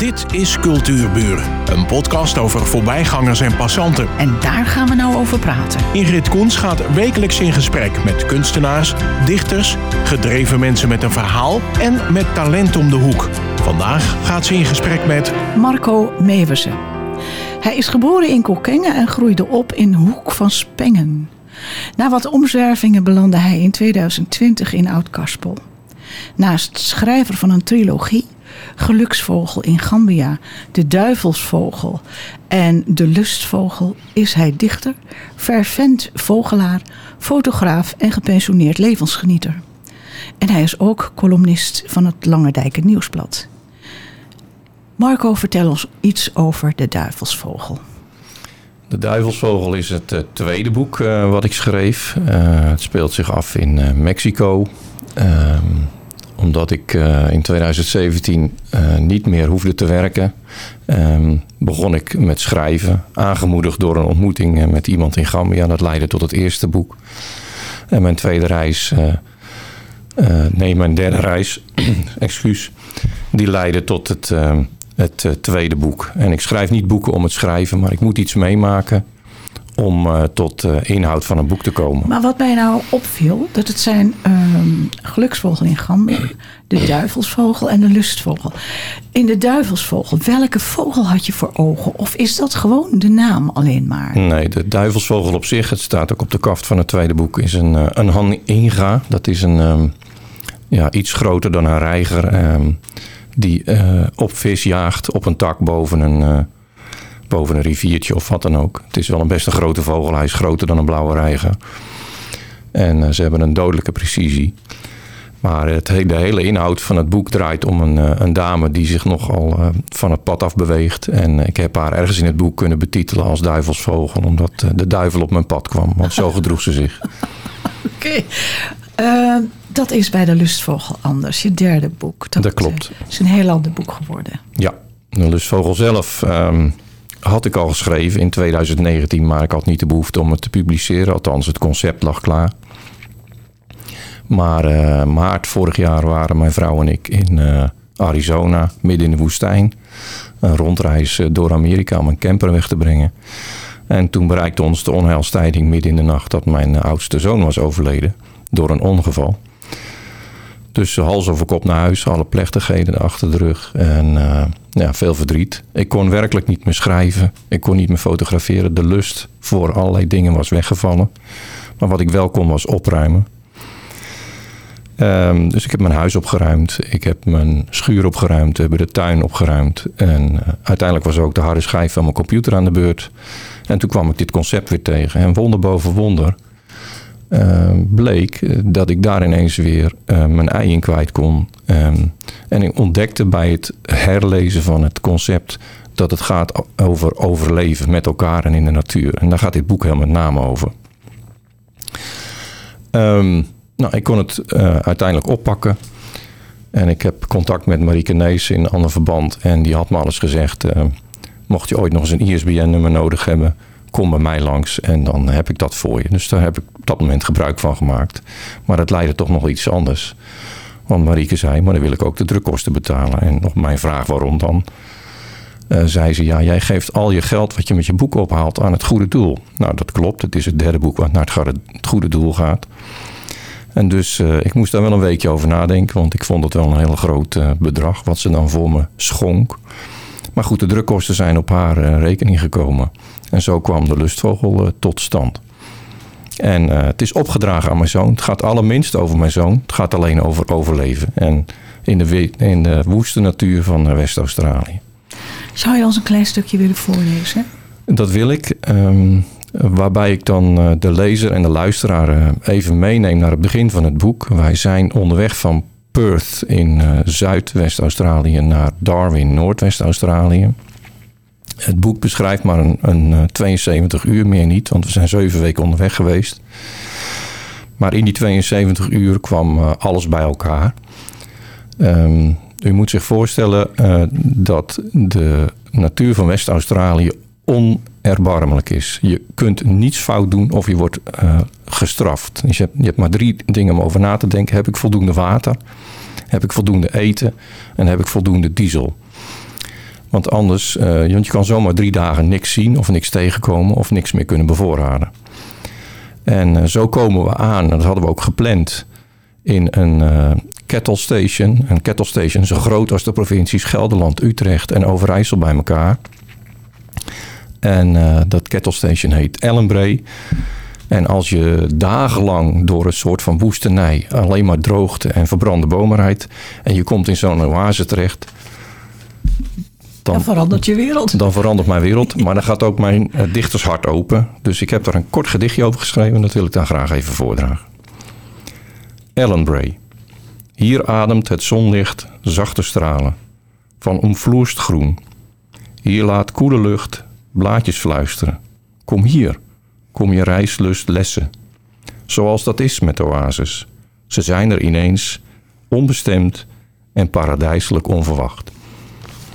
Dit is Cultuurburen, een podcast over voorbijgangers en passanten. En daar gaan we nou over praten. Ingrid Koens gaat wekelijks in gesprek met kunstenaars, dichters, gedreven mensen met een verhaal en met talent om de hoek. Vandaag gaat ze in gesprek met Marco Meversen. Hij is geboren in Kokkengen en groeide op in Hoek van Spengen. Na wat omzwervingen belandde hij in 2020 in Oud-Karspel. Naast schrijver van een trilogie, Geluksvogel in Gambia, De Duivelsvogel en De Lustvogel, is hij dichter, fervent vogelaar, fotograaf en gepensioneerd levensgenieter. En hij is ook columnist van het Lange Dijken Nieuwsblad. Marco, vertel ons iets over De Duivelsvogel. De Duivelsvogel is het uh, tweede boek uh, wat ik schreef. Uh, het speelt zich af in Mexico. Omdat ik in 2017 niet meer hoefde te werken, ehm, begon ik met schrijven. Aangemoedigd door een ontmoeting met iemand in Gambia. Dat leidde tot het eerste boek. En mijn tweede reis, nee, mijn derde reis, excuus, die leidde tot het ehm, het tweede boek. En ik schrijf niet boeken om het schrijven, maar ik moet iets meemaken om uh, tot uh, inhoud van een boek te komen. Maar wat mij nou opviel, dat het zijn um, geluksvogel in Gambia, de duivelsvogel en de lustvogel. In de duivelsvogel, welke vogel had je voor ogen? Of is dat gewoon de naam alleen maar? Nee, de duivelsvogel op zich, het staat ook op de kaft van het tweede boek, is een, een haninga. Dat is een um, ja, iets groter dan een reiger. Um, die op vis jaagt op een tak boven een, boven een riviertje of wat dan ook. Het is wel een best een grote vogel. Hij is groter dan een blauwe reiger. En uh, ze hebben een dodelijke precisie. Maar het, de hele inhoud van het boek draait om een, een dame die zich nogal van het pad af beweegt. En ik heb haar ergens in het boek kunnen betitelen als duivelsvogel, omdat de duivel op mijn pad kwam. Want zo gedroeg ze zich. Oké. Okay. Uh, dat is bij de Lustvogel anders, je derde boek. Dat, dat klopt. is een heel ander boek geworden. Ja, de Lustvogel zelf um, had ik al geschreven in 2019, maar ik had niet de behoefte om het te publiceren. Althans, het concept lag klaar. Maar uh, maart vorig jaar waren mijn vrouw en ik in uh, Arizona, midden in de woestijn. Een rondreis door Amerika om een camper weg te brengen. En toen bereikte ons de onheilstijding midden in de nacht dat mijn oudste zoon was overleden door een ongeval. Dus hals over kop naar huis, alle plechtigheden achter de rug en uh, ja, veel verdriet. Ik kon werkelijk niet meer schrijven, ik kon niet meer fotograferen. De lust voor allerlei dingen was weggevallen. Maar wat ik wel kon was opruimen. Um, dus ik heb mijn huis opgeruimd, ik heb mijn schuur opgeruimd, we hebben de tuin opgeruimd. En uh, uiteindelijk was ook de harde schijf van mijn computer aan de beurt. En toen kwam ik dit concept weer tegen. En wonder boven wonder uh, bleek dat ik daar ineens weer uh, mijn ei in kwijt kon. Um, en ik ontdekte bij het herlezen van het concept dat het gaat over overleven met elkaar en in de natuur. En daar gaat dit boek heel met name over. Um, nou, ik kon het uh, uiteindelijk oppakken. En ik heb contact met Marieke Nees in een ander verband. En die had me alles gezegd. mocht je ooit nog eens een ISBN-nummer nodig hebben kom bij mij langs en dan heb ik dat voor je. Dus daar heb ik op dat moment gebruik van gemaakt. Maar het leidde toch nog iets anders. Want Marieke zei, maar dan wil ik ook de drukkosten betalen. En nog mijn vraag, waarom dan? Uh, zei ze, ja, jij geeft al je geld wat je met je boek ophaalt aan het goede doel. Nou, dat klopt. Het is het derde boek wat naar het goede doel gaat. En dus uh, ik moest daar wel een weekje over nadenken, want ik vond het wel een heel groot uh, bedrag wat ze dan voor me schonk. Maar goed, de drukkosten zijn op haar rekening gekomen. En zo kwam de lustvogel uh, tot stand. En uh, het is opgedragen aan mijn zoon. Het gaat allerminst over mijn zoon. Het gaat alleen over overleven. En in de, in de woeste natuur van uh, West-Australië. Zou je ons een klein stukje willen voorlezen? Dat wil ik. Um, waarbij ik dan de lezer en de luisteraar even meeneem naar het begin van het boek. Wij zijn onderweg van Perth in Zuidwest-Australië naar Darwin, Noordwest-Australië. Het boek beschrijft maar een, een 72 uur, meer niet, want we zijn zeven weken onderweg geweest. Maar in die 72 uur kwam uh, alles bij elkaar. Um, u moet zich voorstellen uh, dat de natuur van West-Australië onerbarmelijk is. Je kunt niets fout doen of je wordt gestraft. Dus je, je hebt maar drie dingen om over na te denken. Heb ik voldoende water? Heb ik voldoende eten? En heb ik voldoende diesel? Want anders, uh, want je kan zomaar drie dagen niks zien of niks tegenkomen of niks meer kunnen bevoorraden. En uh, zo komen we aan, dat hadden we ook gepland, in een uh, kettle station. Een kettle station zo groot als de provincies Gelderland, Utrecht en Overijssel bij elkaar. En dat kettle station heet Ellenbray. En als je dagenlang door een soort van woestenij alleen maar droogte en verbrande bomen rijdt en je komt in zo'n oase terecht, dan, dan, verandert je wereld. Dan verandert mijn wereld, maar dan gaat ook mijn uh, dichtershart open. Dus ik heb daar een kort gedichtje over geschreven en dat wil ik dan graag even voordragen. Ellen Bray. Hier ademt het zonlicht zachte stralen van omvloerst groen. Hier laat koele lucht blaadjes fluisteren. Kom hier kom je reislust lessen. Zoals dat is met oases. Ze zijn er ineens, onbestemd en paradijselijk onverwacht.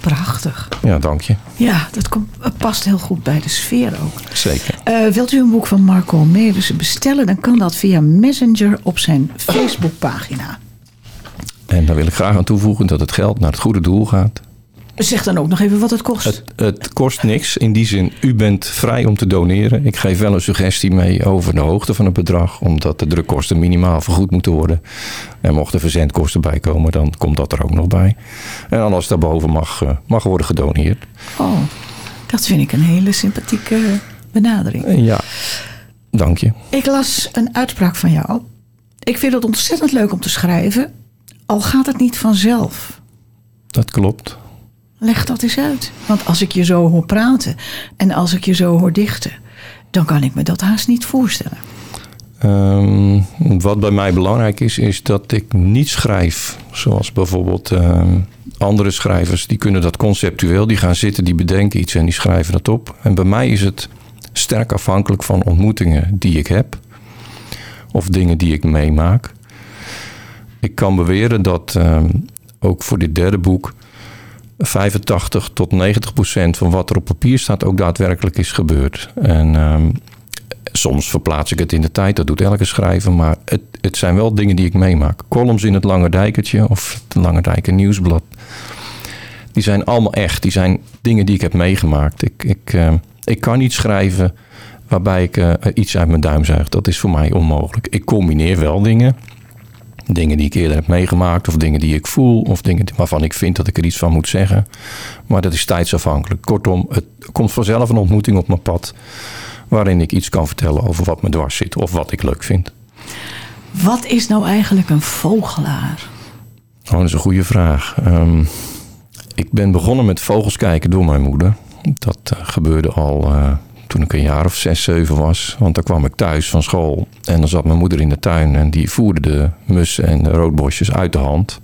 Prachtig. Ja, dank je. Ja, dat komt, past heel goed bij de sfeer ook. Zeker. Uh, wilt u een boek van Marco Melissen bestellen, dan kan dat via Messenger op zijn Facebookpagina. En daar wil ik graag aan toevoegen dat het geld naar het goede doel gaat. Zeg dan ook nog even wat het kost. Het, het, kost niks. In die zin, u bent vrij om te doneren. Ik geef wel een suggestie mee over de hoogte van het bedrag. Omdat de drukkosten minimaal vergoed moeten worden. En mochten verzendkosten bijkomen, dan komt dat er ook nog bij. En alles daarboven mag, eh, mag worden gedoneerd. Oh, dat vind ik een hele sympathieke benadering. Ja, dank je. Ik las een uitspraak van jou. Ik vind het ontzettend leuk om te schrijven. Al gaat het niet vanzelf. Dat klopt. Leg dat eens uit. Want als ik je zo hoor praten en als ik je zo hoor dichten, dan kan ik me dat haast niet voorstellen. Um, wat bij mij belangrijk is, is dat ik niet schrijf zoals bijvoorbeeld um, andere schrijvers. Die kunnen dat conceptueel, die gaan zitten, die bedenken iets en die schrijven dat op. En bij mij is het sterk afhankelijk van ontmoetingen die ik heb of dingen die ik meemaak. Ik kan beweren dat um, ook voor dit derde boek 85 tot 90 procent van wat er op papier staat ook daadwerkelijk is gebeurd. En um, soms verplaats ik het in de tijd, dat doet elke schrijver, maar het, het zijn wel dingen die ik meemaak. Columns in het Lange Dijkertje of het Lange Dijker Nieuwsblad, die zijn allemaal echt. Die zijn dingen die ik heb meegemaakt. Ik, ik, uh, ik kan niet schrijven waarbij ik uh, iets uit mijn duim zuig. Dat is voor mij onmogelijk. Ik combineer wel dingen. Dingen die ik eerder heb meegemaakt, of dingen die ik voel, of dingen waarvan ik vind dat ik er iets van moet zeggen. Maar dat is tijdsafhankelijk. Kortom, het komt vanzelf een ontmoeting op mijn pad waarin ik iets kan vertellen over wat me dwars zit of wat ik leuk vind. Wat is nou eigenlijk een vogelaar? Oh, dat is een goede vraag. Um, ik ben begonnen met vogels kijken door mijn moeder. Dat uh, gebeurde al uh, toen ik een jaar of zes, zeven was. Want dan kwam ik thuis van school en dan zat mijn moeder in de tuin en die voerde de mussen en de roodbosjes uit de hand.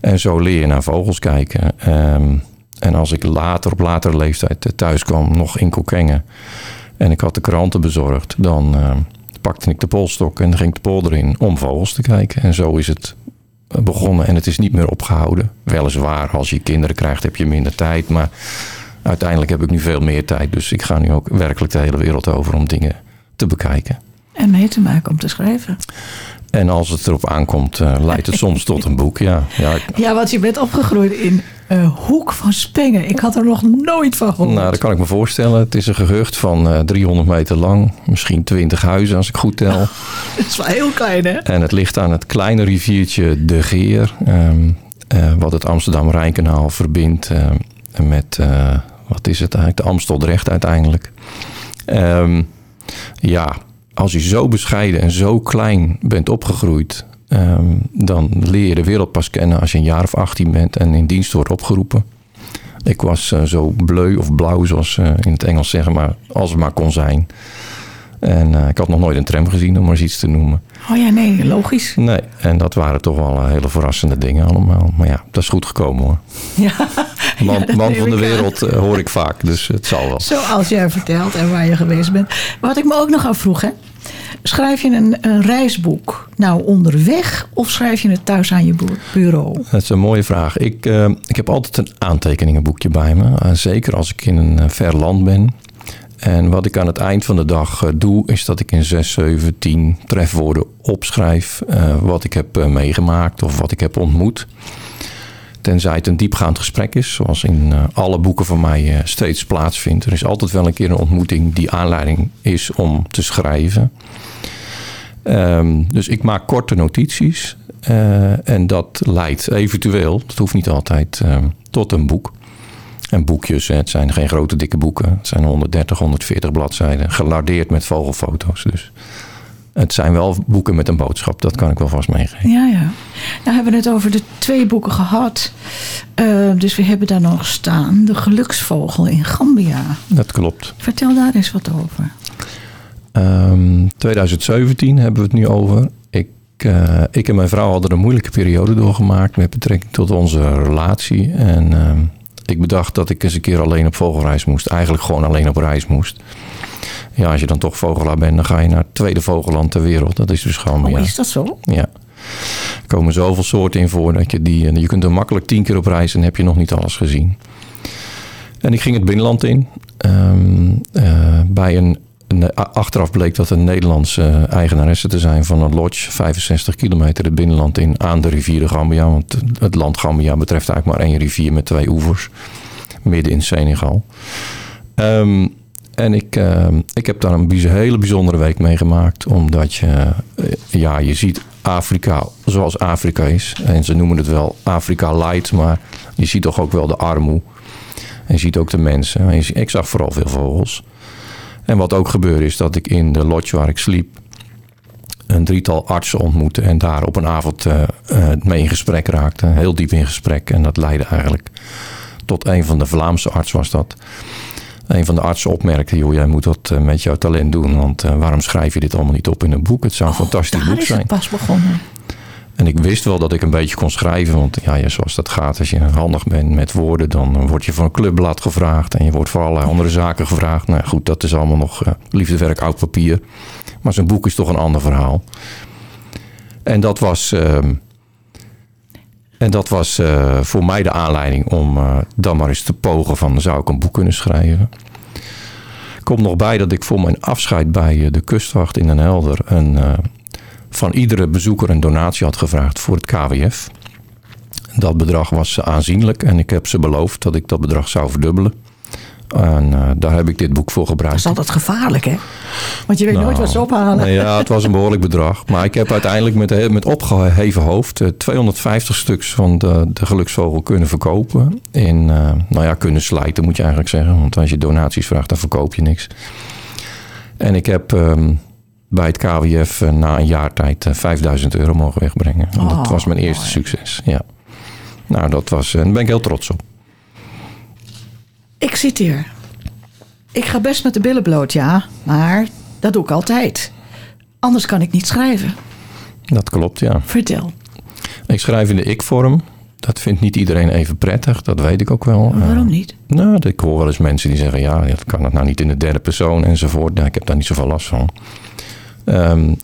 En zo leer je naar vogels kijken. Um, en als ik later, op latere leeftijd thuis kwam, nog in Kokkengen, en ik had de kranten bezorgd, dan uh, pakte ik de polstok en ging de polder in om vogels te kijken. En zo is het begonnen en het is niet meer opgehouden. Weliswaar, als je kinderen krijgt heb je minder tijd, maar uiteindelijk heb ik nu veel meer tijd. Dus ik ga nu ook werkelijk de hele wereld over om dingen te bekijken. En mee te maken om te schrijven. En als het erop aankomt, uh, leidt het soms tot een boek. Ja, ja. ja want je bent opgegroeid in uh, Hoek van Spengen. Ik had er nog nooit van gehoord. Nou, dat kan ik me voorstellen. Het is een gehucht van uh, 300 meter lang. Misschien 20 huizen als ik goed tel. dat is wel heel klein, hè? En het ligt aan het kleine riviertje De Geer. Um, wat het Amsterdam-Rijnkanaal verbindt met wat is het eigenlijk? De Amsteldrecht uiteindelijk. Um, ja, als je zo bescheiden en zo klein bent opgegroeid, um, dan leer je de wereld pas kennen als je een jaar of 18 bent en in dienst wordt opgeroepen. Ik was uh, zo bleu of blauw, zoals uh, in het Engels zeggen, maar als het maar kon zijn. En uh, ik had nog nooit een tram gezien, om maar eens iets te noemen. Oh ja, nee, logisch. Nee, en dat waren toch wel hele verrassende dingen allemaal. Maar ja, dat is goed gekomen hoor. Ja, man, ja, man van de wereld uh, hoor ik vaak, dus het zal wel. Zoals jij vertelt en waar je geweest bent. Wat ik me ook nog afvroeg, hè. Schrijf je een, een, reisboek nou onderweg of schrijf je het thuis aan je bureau? Dat is een mooie vraag. Ik, uh, ik heb altijd een aantekeningenboekje bij me. Uh, zeker als ik in een ver land ben. En wat ik aan het eind van de dag uh, doe, is dat ik in 6, 7, 10 trefwoorden opschrijf wat ik heb meegemaakt of wat ik heb ontmoet. Tenzij het een diepgaand gesprek is, zoals in alle boeken van mij steeds plaatsvindt. Er is altijd wel een keer een ontmoeting die aanleiding is om te schrijven. Um, dus ik maak korte notities. En dat leidt eventueel, dat hoeft niet altijd, tot een boek. En boekjes, het zijn geen grote dikke boeken. Het zijn 130, 140 bladzijden. Gelardeerd met vogelfoto's. Dus het zijn wel boeken met een boodschap. Dat kan ik wel vast meegeven. Ja, ja. Nou hebben we het over de twee boeken gehad. Uh, dus we hebben daar nog staan. De geluksvogel in Gambia. Dat klopt. Vertel daar eens wat over. Um, 2017 hebben we het nu over. Ik, uh, ik en mijn vrouw hadden een moeilijke periode doorgemaakt met betrekking tot onze relatie. En uh, ik bedacht dat ik eens een keer alleen op vogelreis moest. Eigenlijk gewoon alleen op reis moest. Ja, als je dan toch vogelaar bent, dan ga je naar het tweede vogelland ter wereld. Dat is dus gewoon. Oh, ja. is dat zo? Ja. Er komen zoveel soorten in voor dat je die. Je kunt er makkelijk tien keer op reis en heb je nog niet alles gezien. En ik ging het binnenland in. Um, uh, bij een, een, achteraf bleek dat een Nederlandse eigenaresse te zijn van een lodge. 65 kilometer het binnenland in aan de rivier de Gambia. Want het land Gambia betreft eigenlijk maar één rivier met twee oevers. Midden in Senegal. Um, en ik, uh, ik heb daar een hele bijzondere week meegemaakt. Omdat je, uh, ja, je ziet Afrika zoals Afrika is. En ze noemen het wel Afrika light. Maar je ziet toch ook wel de armoe. En je ziet ook de mensen. Ik zag vooral veel vogels. En wat ook gebeurde is dat ik in de lodge waar ik sliep... een drietal artsen ontmoette. En daar op een avond uh, mee in gesprek raakte. Heel diep in gesprek. En dat leidde eigenlijk tot een van de Vlaamse artsen was dat een van de artsen opmerkte: joh, jij moet wat met jouw talent doen. Want uh, waarom schrijf je dit allemaal niet op in een boek? Het zou een oh, fantastisch boek zijn. Het pas begonnen. En ik wist wel dat ik een beetje kon schrijven. Want ja, zoals dat gaat, als je handig bent met woorden, dan word je voor een clubblad gevraagd. En je wordt voor allerlei andere zaken gevraagd. Nou goed, dat is allemaal nog uh, liefdewerk, oud papier. Maar zo'n boek is toch een ander verhaal. En dat was. Uh, en dat was uh, voor mij de aanleiding om dan maar eens te pogen van zou ik een boek kunnen schrijven. Komt nog bij dat ik voor mijn afscheid bij de kustwacht in Den Helder een, van iedere bezoeker een donatie had gevraagd voor het KWF. Dat bedrag was aanzienlijk en ik heb ze beloofd dat ik dat bedrag zou verdubbelen. En uh, daar heb ik dit boek voor gebruikt. Dat is altijd gevaarlijk, hè? Want je weet nou, nooit wat ze ophalen. Nee, ja, het was een behoorlijk bedrag. Maar ik heb uiteindelijk met, met opgeheven hoofd uh, 250 stuks van de, de geluksvogel kunnen verkopen. In, uh, nou ja, kunnen slijten moet je eigenlijk zeggen. Want als je donaties vraagt, dan verkoop je niks. En ik heb um, bij het KWF uh, na een jaar tijd 5000 euro mogen wegbrengen. Oh, dat was mijn eerste mooi. succes, ja. Nou, dat was, en daar ben ik heel trots op. Ik zit hier. Ik ga best met de billen bloot, ja. Maar dat doe ik altijd. Anders kan ik niet schrijven. Dat klopt, ja. Vertel. Ik schrijf in de ik-vorm. Dat vindt niet iedereen even prettig, dat weet ik ook wel. Maar waarom niet? Uh, nou, ik hoor wel eens mensen die zeggen: ja, dat kan het nou niet in de derde persoon enzovoort. Nou, ik heb daar niet zoveel last van. Um,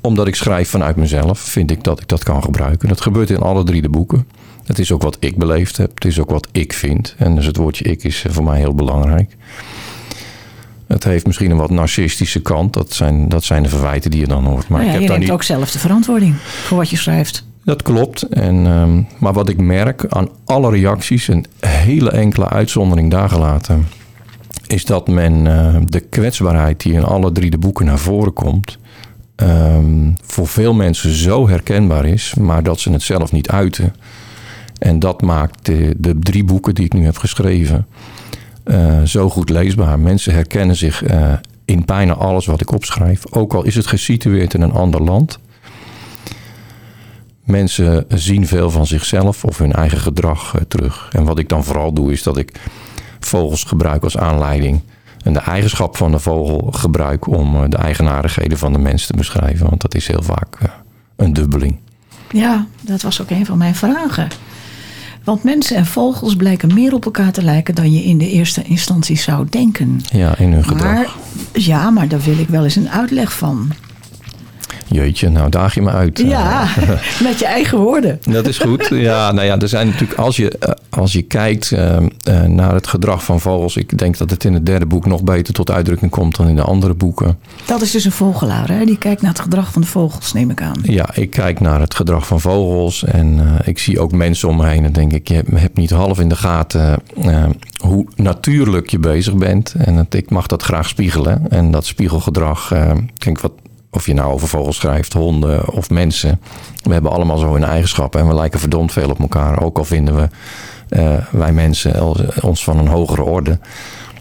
omdat ik schrijf vanuit mezelf, vind ik dat ik dat kan gebruiken. Dat gebeurt in alle drie de boeken. Het is ook wat ik beleefd heb. Het is ook wat ik vind. En dus het woordje ik is voor mij heel belangrijk. Het heeft misschien een wat narcistische kant. Dat zijn, dat zijn de verwijten die je dan hoort. Maar nou ja, ik heb je neemt niet... ook zelf de verantwoording voor wat je schrijft. Dat klopt. En, um, maar wat ik merk aan alle reacties, een hele enkele uitzondering daar gelaten, is dat men uh, de kwetsbaarheid die in alle drie de boeken naar voren komt, um, voor veel mensen zo herkenbaar is, maar dat ze het zelf niet uiten. En dat maakt de, de drie boeken die ik nu heb geschreven uh, zo goed leesbaar. Mensen herkennen zich uh, in bijna alles wat ik opschrijf. Ook al is het gesitueerd in een ander land. Mensen zien veel van zichzelf of hun eigen gedrag uh, terug. En wat ik dan vooral doe is dat ik vogels gebruik als aanleiding. En de eigenschap van de vogel gebruik om de eigenaardigheden van de mens te beschrijven. Want dat is heel vaak een dubbeling. Ja, dat was ook een van mijn vragen. Want mensen en vogels blijken meer op elkaar te lijken dan je in de eerste instantie zou denken. Ja, in hun gedrag. Maar, ja, maar daar wil ik wel eens een uitleg van. Jeetje, nou daag je me uit. Ja, met je eigen woorden. Dat is goed. Ja, nou ja, er zijn natuurlijk, als je, eh, als je kijkt uh, naar het gedrag van vogels, ik denk dat het in het derde boek nog beter tot uitdrukking komt dan in de andere boeken. Dat is dus een vogelaar, hè? Die kijkt naar het gedrag van de vogels, neem ik aan. Ja, ik kijk naar het gedrag van vogels en uh, ik zie ook mensen om me heen en denk ik, je hebt niet half in de gaten hoe natuurlijk je bezig bent. En het, ik mag dat graag spiegelen. En dat spiegelgedrag, denk wat of je nou over vogels schrijft, honden of mensen. We hebben allemaal zo hun eigenschappen en we lijken verdomd veel op elkaar. Ook al vinden we uh, wij mensen ons van een hogere orde.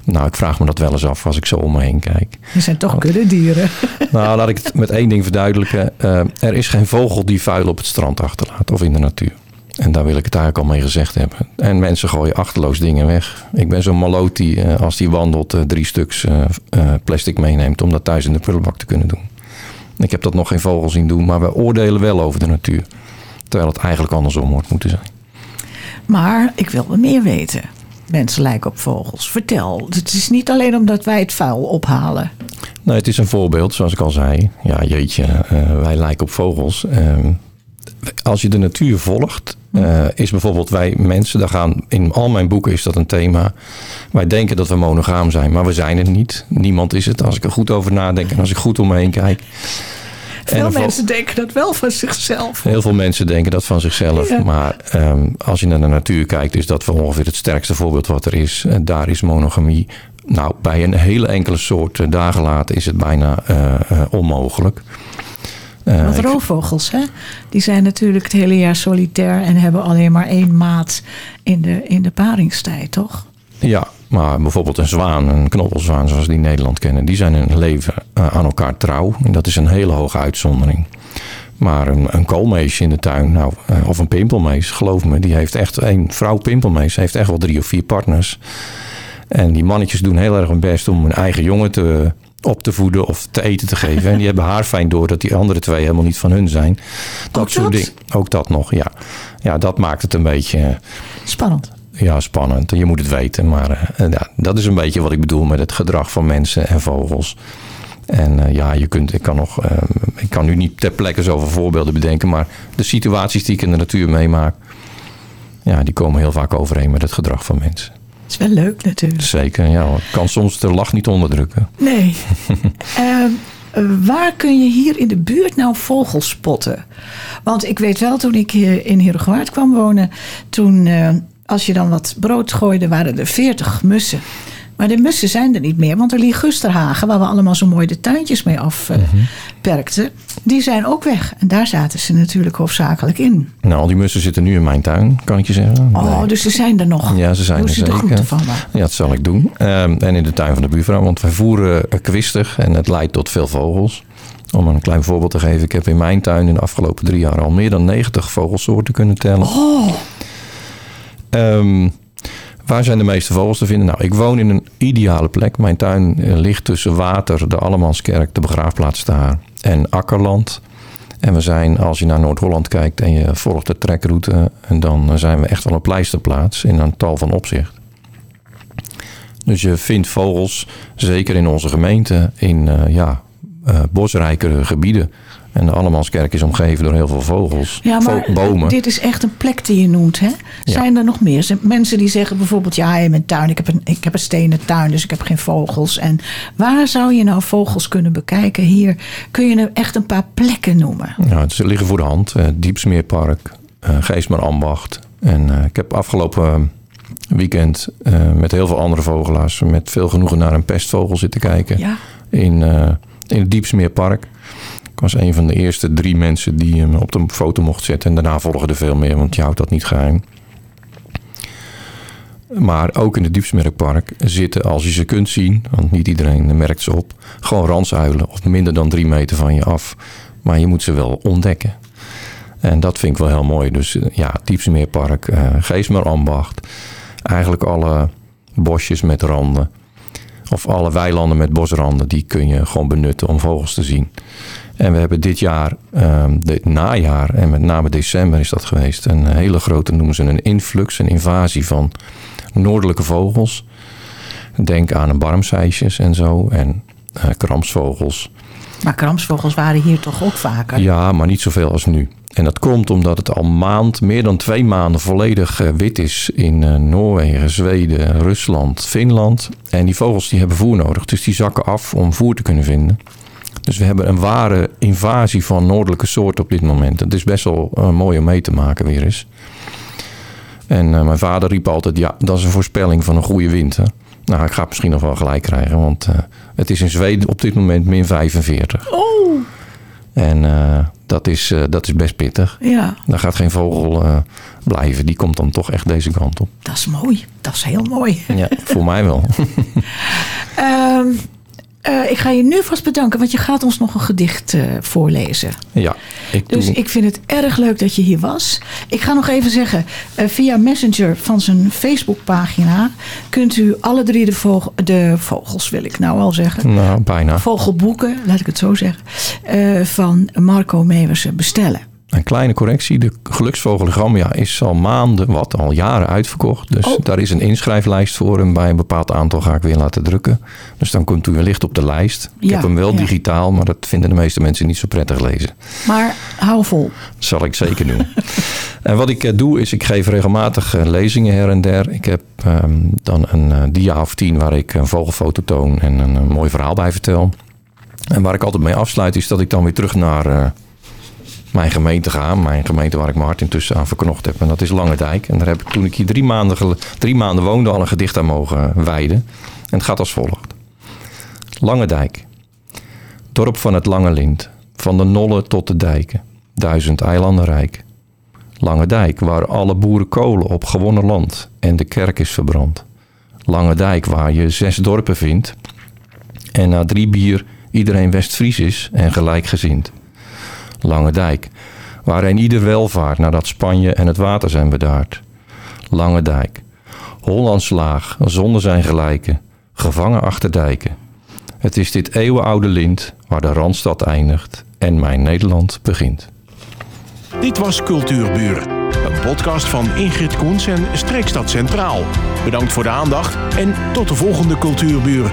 Nou, ik vraag me dat wel eens af als ik zo om me heen kijk. Je zijn toch kuddedieren. Nou, laat ik het met één ding verduidelijken. Uh, er is geen vogel die vuil op het strand achterlaat of in de natuur. En daar wil ik het eigenlijk al mee gezegd hebben. En mensen gooien achterloos dingen weg. Ik ben zo'n maloot die, uh, als die wandelt, drie stuks plastic meeneemt om dat thuis in de prullenbak te kunnen doen. Ik heb dat nog geen vogel zien doen, maar we oordelen wel over de natuur. Terwijl het eigenlijk andersom moet moeten zijn. Maar ik wil wel meer weten. Mensen lijken op vogels. Vertel. Het is niet alleen omdat wij het vuil ophalen. Nee, het is een voorbeeld, zoals ik al zei. Ja, jeetje, uh, wij lijken op vogels. Uh, als je de natuur volgt, uh, is bijvoorbeeld wij mensen, daar gaan in al mijn boeken is dat een thema. Wij denken dat we monogaam zijn, maar we zijn het niet. Niemand is het. Als ik er goed over nadenk en als ik goed om me heen kijk. Veel mensen denken dat wel van zichzelf. Heel veel mensen denken dat van zichzelf. Ja. Maar um, als je naar de natuur kijkt, is dat wel ongeveer het sterkste voorbeeld wat er is. En daar is monogamie. Nou, bij een hele enkele soort uh, dagen later is het bijna uh, onmogelijk. Uh, Want roofvogels, hè? die zijn natuurlijk het hele jaar solitair en hebben alleen maar één maat in de, in de paringstijd, toch? Ja, maar bijvoorbeeld een zwaan, een knoppelzwaan zoals die in Nederland kennen, die zijn hun leven uh, aan elkaar trouw. En dat is een hele hoge uitzondering. Maar een, een koolmees in de tuin, nou, uh, of een pimpelmees, geloof me, die heeft echt een vrouw pimpelmees, heeft echt wel drie of vier partners. En die mannetjes doen heel erg hun best om hun eigen jongen te, op te voeden of te eten te geven. En die hebben haar fijn door dat die andere twee helemaal niet van hun zijn. Dat Ook soort dingen. Ook dat nog, ja. Ja, dat maakt het een beetje Spannend. ja, spannend. Je moet het weten. Maar uh, ja, dat is een beetje wat ik bedoel met het gedrag van mensen en vogels. En uh, ja, je kunt, ik kan nog, uh, ik kan nu niet ter plekke zoveel voorbeelden bedenken, maar de situaties die ik in de natuur meemaak, ja, die komen heel vaak overeen met het gedrag van mensen. Het is wel leuk natuurlijk. Zeker, ja. Ik kan soms de lach niet onderdrukken. Nee. uh, waar kun je hier in de buurt nou vogels spotten? Want ik weet wel, toen ik hier in Heerhugowaard kwam wonen, toen, uh, als je dan wat brood gooide, waren er veertig mussen. Maar de mussen zijn er niet meer, want de ligusterhagen, waar we allemaal zo mooi de tuintjes mee afperkten, uh, die zijn ook weg. En daar zaten ze natuurlijk hoofdzakelijk in. Nou, al die mussen zitten nu in mijn tuin, kan ik je zeggen. Oh, nee. dus ze zijn er nog. Ja, ze zijn Doe er ze de zeker. groeten van. Ja, dat zal ik doen. Um, en in de tuin van de buurvrouw, want wij voeren kwistig en het leidt tot veel vogels. Om een klein voorbeeld te geven, ik heb in mijn tuin in de afgelopen drie jaar al meer dan 90 vogelsoorten kunnen tellen. Oh. Um, Waar zijn de meeste vogels te vinden? Nou, ik woon in een ideale plek. Mijn tuin ligt tussen water, de Allemanskerk, de begraafplaats Staar en akkerland. En we zijn, als je naar Noord-Holland kijkt en je volgt de trekroute, en dan zijn we echt wel een pleisterplaats in een tal van opzicht. Dus je vindt vogels, zeker in onze gemeente, in uh, ja, uh, bosrijkere gebieden. En de Allemanskerk is omgeven door heel veel vogels, ja, maar bomen. Dit is echt een plek die je noemt, hè? Zijn ja. er nog meer? Zijn mensen die zeggen bijvoorbeeld... ja, in mijn tuin, ik heb, een, ik heb een stenen tuin... dus ik heb geen vogels. En waar zou je nou vogels kunnen bekijken? Hier kun je echt een paar plekken noemen. Ja, ze liggen voor de hand. Uh, Diepsmeerpark, uh, Geesmer Ambacht. En uh, ik heb afgelopen weekend... met heel veel andere vogelaars... met veel genoegen naar een pestvogel zitten kijken. Ja. In, in het Diepsmeerpark. Was een van de eerste drie mensen die hem op de foto mocht zetten. En daarna volgen er veel meer, want je houdt dat niet geheim. Maar ook in het Diepsmerkpark zitten, als je ze kunt zien, want niet iedereen merkt ze op, gewoon ransuilen op minder dan drie meter van je af. Maar je moet ze wel ontdekken. En dat vind ik wel heel mooi. Dus ja, Diepsmeerpark, uh, Geesmer Ambacht, eigenlijk alle bosjes met randen. Of alle weilanden met bosranden, die kun je gewoon benutten om vogels te zien. En we hebben dit jaar, um, dit najaar en met name december is dat geweest, een hele grote, noemen ze een influx, een invasie van noordelijke vogels. Denk aan een barmseisjes en zo en uh, kramsvogels. Maar kramsvogels waren hier toch ook vaker? Ja, maar niet zoveel als nu. En dat komt omdat het al maand, meer dan twee maanden volledig eh, wit is in uh, Noorwegen, Zweden, Rusland, Finland. En die vogels die hebben voer nodig, dus die zakken af om voer te kunnen vinden. Dus we hebben een ware invasie van noordelijke soorten op dit moment. Het is best wel uh, mooi om mee te maken weer eens. En mijn vader riep altijd, ja, dat is een voorspelling van een goede winter. Nou, ik ga het misschien nog wel gelijk krijgen, want het is in Zweden op dit moment min 45. Oh! En dat, is, uh, dat is best pittig. Ja. Daar gaat geen vogel uh, blijven. Die komt dan toch echt deze kant op. Dat is mooi. Dat is heel mooi. Ja, voor mij wel. um, uh, ik ga je nu vast bedanken, want je gaat ons nog een gedicht uh, voorlezen. Ja, ik Dus doe... ik vind het erg leuk dat je hier was. Ik ga nog even zeggen, uh, via Messenger van zijn Facebookpagina kunt u alle drie de, vogel, de vogels, wil ik nou al zeggen. Nou, bijna. Vogelboeken, laat ik het zo zeggen, van Marco Mewersen bestellen. Een kleine correctie. De geluksvogel ja, is al maanden, wat, al jaren uitverkocht. Dus Oh. daar is een inschrijflijst voor. En bij een bepaald aantal ga ik weer laten drukken. Dus dan komt u wellicht op de lijst. Ik Ja, heb hem wel ja. digitaal, maar dat vinden de meeste mensen niet zo prettig lezen. Maar hou vol. Dat zal ik zeker doen. en wat ik eh, doe is, ik geef regelmatig eh, lezingen her en der. Ik heb ehm, dan een eh, dia of tien waar ik een vogelfoto toon en een, mooi verhaal bij vertel. En waar ik altijd mee afsluit is dat ik dan weer terug naar mijn gemeente ga. Mijn gemeente waar ik mijn hart intussen aan verknocht heb. En dat is Langendijk. En daar heb ik toen ik hier drie maanden, drie maanden woonde al een gedicht aan mogen wijden. En het gaat als volgt. Langendijk. Dorp van het Lange Lint. Van de Nolle tot de dijken. Duizend eilanden rijk. Lange dijk, waar alle boeren kolen op gewonnen land en de kerk is verbrand. Lange dijk, waar je zes dorpen vindt en na drie bier iedereen West-Fries is en gelijkgezind. Lange dijk, waarin ieder welvaart nadat Spanje en het water zijn bedaard. Lange dijk, Hollands laag, zonder zijn gelijken, gevangen achter dijken. Het is dit eeuwenoude lint waar de Randstad eindigt en mijn Nederland begint. Dit was Cultuurbuur, een podcast van Ingrid Koens en Streekstad Centraal. Bedankt voor de aandacht en tot de volgende Cultuurbuur.